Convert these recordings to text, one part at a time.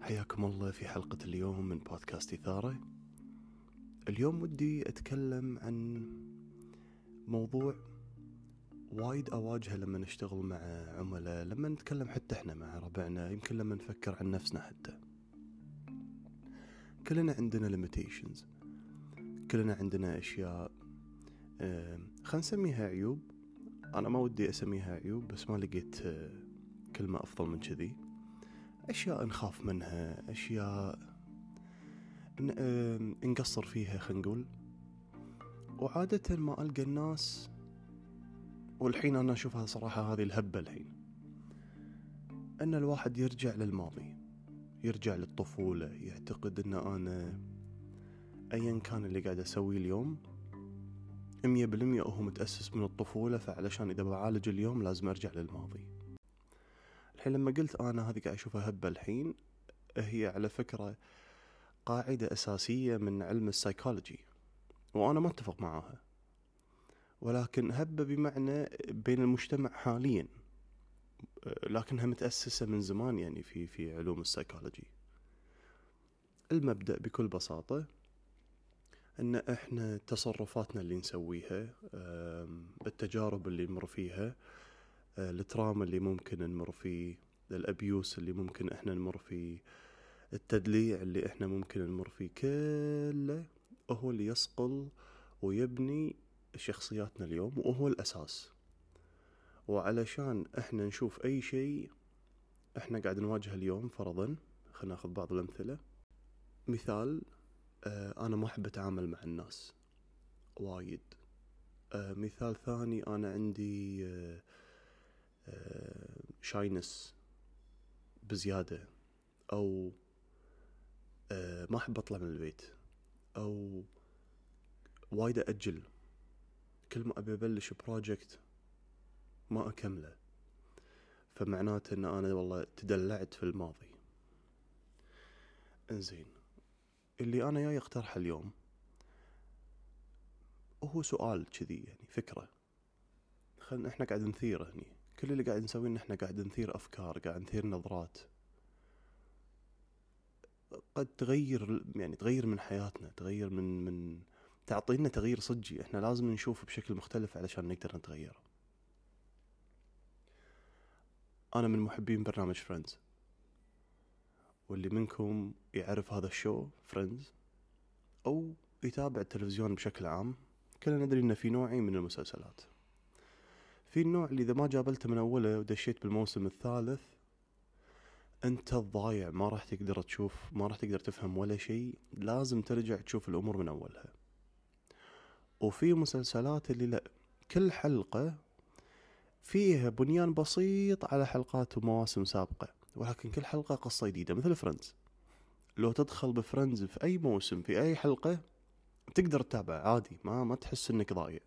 حياكم الله في حلقة اليوم من بودكاست إثارة. اليوم ودي أتكلم عن موضوع وايد أواجهه لما نشتغل مع عملاء لما نتكلم حتى إحنا مع ربعنا يمكن لما نفكر عن نفسنا حتى. كلنا عندنا limitations. كلنا عندنا أشياء خلينا نسميها عيوب. أنا ما ودي أسميها عيوب بس ما لقيت آه، كلمة أفضل من كذي. أشياء نخاف منها أشياء آم، نقصر فيها خلينا نقول. وعادة ما ألقى الناس والحين أنا أشوفها صراحة هذه الهبة الحين. أن الواحد يرجع للماضي يرجع للطفولة يعتقد أن أنا أيا كان اللي قاعد أسويه اليوم مية بالمية هو متأسس من الطفولة فعلشان إذا بعالج اليوم لازم أرجع للماضي. الحين لما قلت أنا هذه قاعد أشوفها هبة الحين هي على فكرة قاعدة أساسية من علم السايكولوجي وأنا ما أتفق معاها. ولكن هبة بمعنى بين المجتمع حاليا لكنها متأسسة من زمان يعني في في علوم السايكولوجي المبدأ بكل بساطة أن إحنا تصرفاتنا اللي نسويها التجارب اللي نمر فيها آه، التراما اللي ممكن نمر فيه الأبيوس اللي ممكن إحنا نمر فيه التدليع اللي إحنا ممكن نمر فيه كله هو اللي يصقل ويبني شخصياتنا اليوم وهو الأساس. وعلشان إحنا نشوف أي شيء إحنا قاعد نواجهه اليوم فرضا خلينا ناخذ بعض الأمثلة. مثال أنا ما أحب أتعامل مع الناس وايد. آه، مثال ثاني أنا عندي shyness بزيادة أو آه، ما أحب أطلع من البيت أو وايد أأجل. كل ما أبي أبلش project ما أكمله. فمعناته أن أنا والله تدلعت في الماضي. إنزين. اللي أنا جاي أقترحه اليوم هو سؤال كذي يعني فكرة. خلنا إحنا قاعد نثير هني. كل اللي قاعد نسويه إن إحنا قاعد نثير أفكار قاعد نثير نظرات. قد تغير يعني تغير من حياتنا تغير من من تعطينا تغيير صجي إحنا لازم نشوف بشكل مختلف علشان نقدر نتغير أنا من محبين برنامج Friends واللي منكم يعرف هذا ال show Friends أو يتابع التلفزيون بشكل عام كلنا ندري انه في نوعين من المسلسلات. في النوع اللي إذا ما جابلته من أوله ودشيت بالموسم الثالث أنت الضايع ما راح تقدر تشوف ما راح تقدر تفهم ولا شيء لازم ترجع تشوف الأمور من أولها. وفي مسلسلات اللي لا كل حلقة فيها بنيان بسيط على حلقات ومواسم سابقة. ولكن كل حلقة قصة جديدة مثل Friends. لو تدخل ب Friends في أي موسم في أي حلقة تقدر تتابع عادي ما ما تحس إنك ضايع.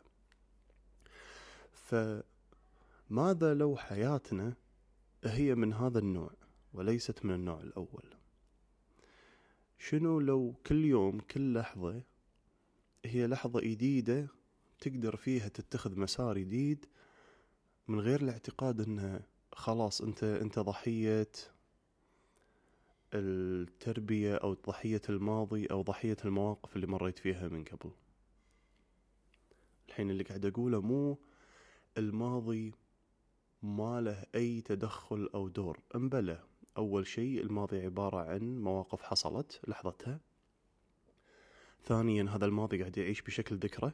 فماذا لو حياتنا هي من هذا النوع وليست من النوع الأول؟ شنو لو كل يوم كل لحظة هي لحظة جديدة تقدر فيها تتخذ مسار جديد من غير الاعتقاد إنها خلاص أنت أنت ضحية التربية أو ضحية الماضي أو ضحية المواقف اللي مريت فيها من قبل. الحين اللي قاعد أقوله مو الماضي ما له أي تدخل أو دور. امبلى أول شيء الماضي عبارة عن مواقف حصلت لحظتها. ثانيا هذا الماضي قاعد يعيش بشكل ذكرى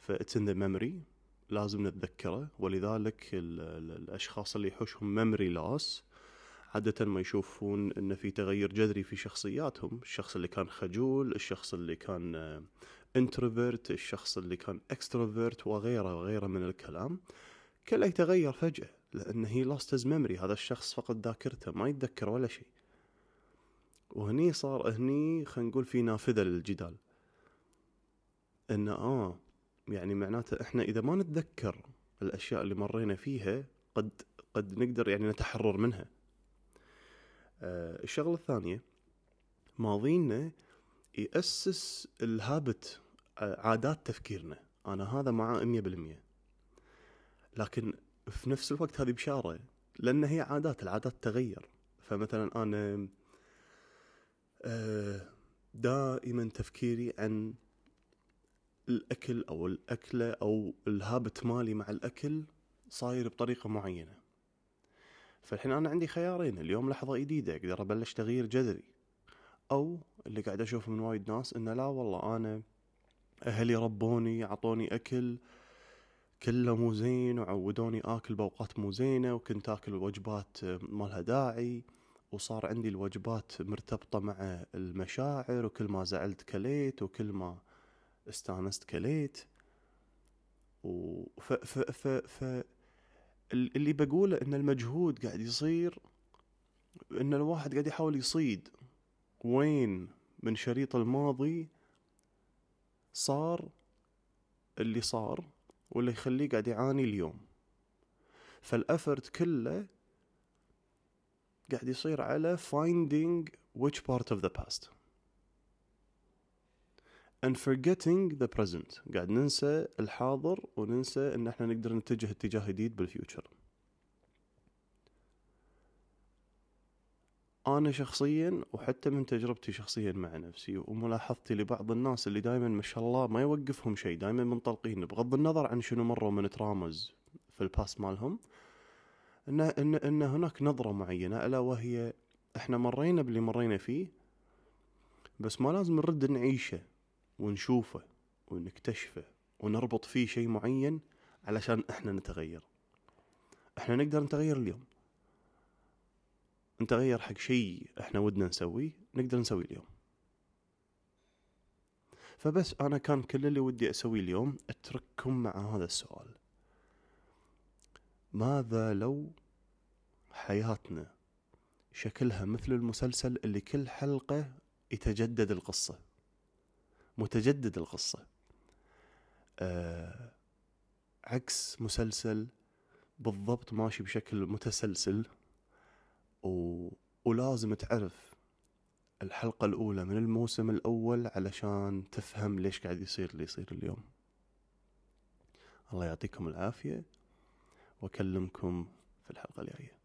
ف it's in the memory. لازم نتذكره ولذلك ال ال الأشخاص اللي يحوشهم memory loss عادة ما يشوفون إن في تغير جذري في شخصياتهم. الشخص اللي كان خجول الشخص اللي كان introvert الشخص اللي كان extrovert وغيره وغيره من الكلام. كله يتغير فجأة لأن he lost his memory. هذا الشخص فقد ذاكرته ما يتذكر ولا شيء. وهني صار هني خلينا نقول في نافذة للجدال. ان آه يعني معناته إحنا إذا ما نتذكر الأشياء اللي مرينا فيها قد قد نقدر يعني نتحرر منها. آه الشغلة الثانية ماضينا يأسس الهابت عادات تفكيرنا. أنا هذا معاه مية بالمية. لكن في نفس الوقت هذه بشارة لأن هي عادات العادات تغير. فمثلا أنا آه، دائما تفكيري عن الأكل أو الأكلة أو الهابت مالي مع الأكل صاير بطريقة معينة. فالحين أنا عندي خيارين اليوم لحظة جديدة أقدر أبلش تغيير جذري. أو اللي قاعد أشوفه من وايد ناس إنه لا والله أنا أهلي ربوني عطوني أكل كله مو زين وعودوني آكل بأوقات مو زينة وكنت آكل وجبات مالها داعي وصار عندي الوجبات مرتبطة مع المشاعر وكل ما زعلت كليت وكل ما استانست كليت و ف ف ف ف اللي بقوله إن المجهود قاعد يصير إن الواحد قاعد يحاول يصيد وين من شريط الماضي صار اللي صار واللي يخليه قاعد يعاني اليوم. فالأفرت كله قاعد يصير على finding which part of the past. And forgetting the present. قاعد ننسى الحاضر وننسى إن إحنا نقدر نتجه اتجاه جديد بالفيوتشر. أنا شخصيا وحتى من تجربتي شخصيا مع نفسي وملاحظتي لبعض الناس اللي دائما ما شاء الله ما يوقفهم شيء دائما منطلقين بغض النظر عن شنو مروا من ترامز في الباست مالهم ان ان إن هناك نظرة معينة ألا وهي إحنا مرينا باللي مرينا فيه بس ما لازم نرد نعيشه. ونشوفه ونكتشفه ونربط فيه شيء معين علشان إحنا نتغير. إحنا نقدر نتغير اليوم. نتغير حق شيء إحنا ودنا نسويه نقدر نسويه اليوم. فبس أنا كان كل اللي ودي أسويه اليوم أترككم مع هذا السؤال. ماذا لو حياتنا شكلها مثل المسلسل اللي كل حلقة يتجدد القصة؟ متجدد القصة. آه عكس مسلسل بالضبط ماشي بشكل متسلسل و... ولازم تعرف الحلقة الأولى من الموسم الأول علشان تفهم ليش قاعد يصير اللي يصير اليوم. الله يعطيكم العافية وأكلمكم في الحلقة الجاية.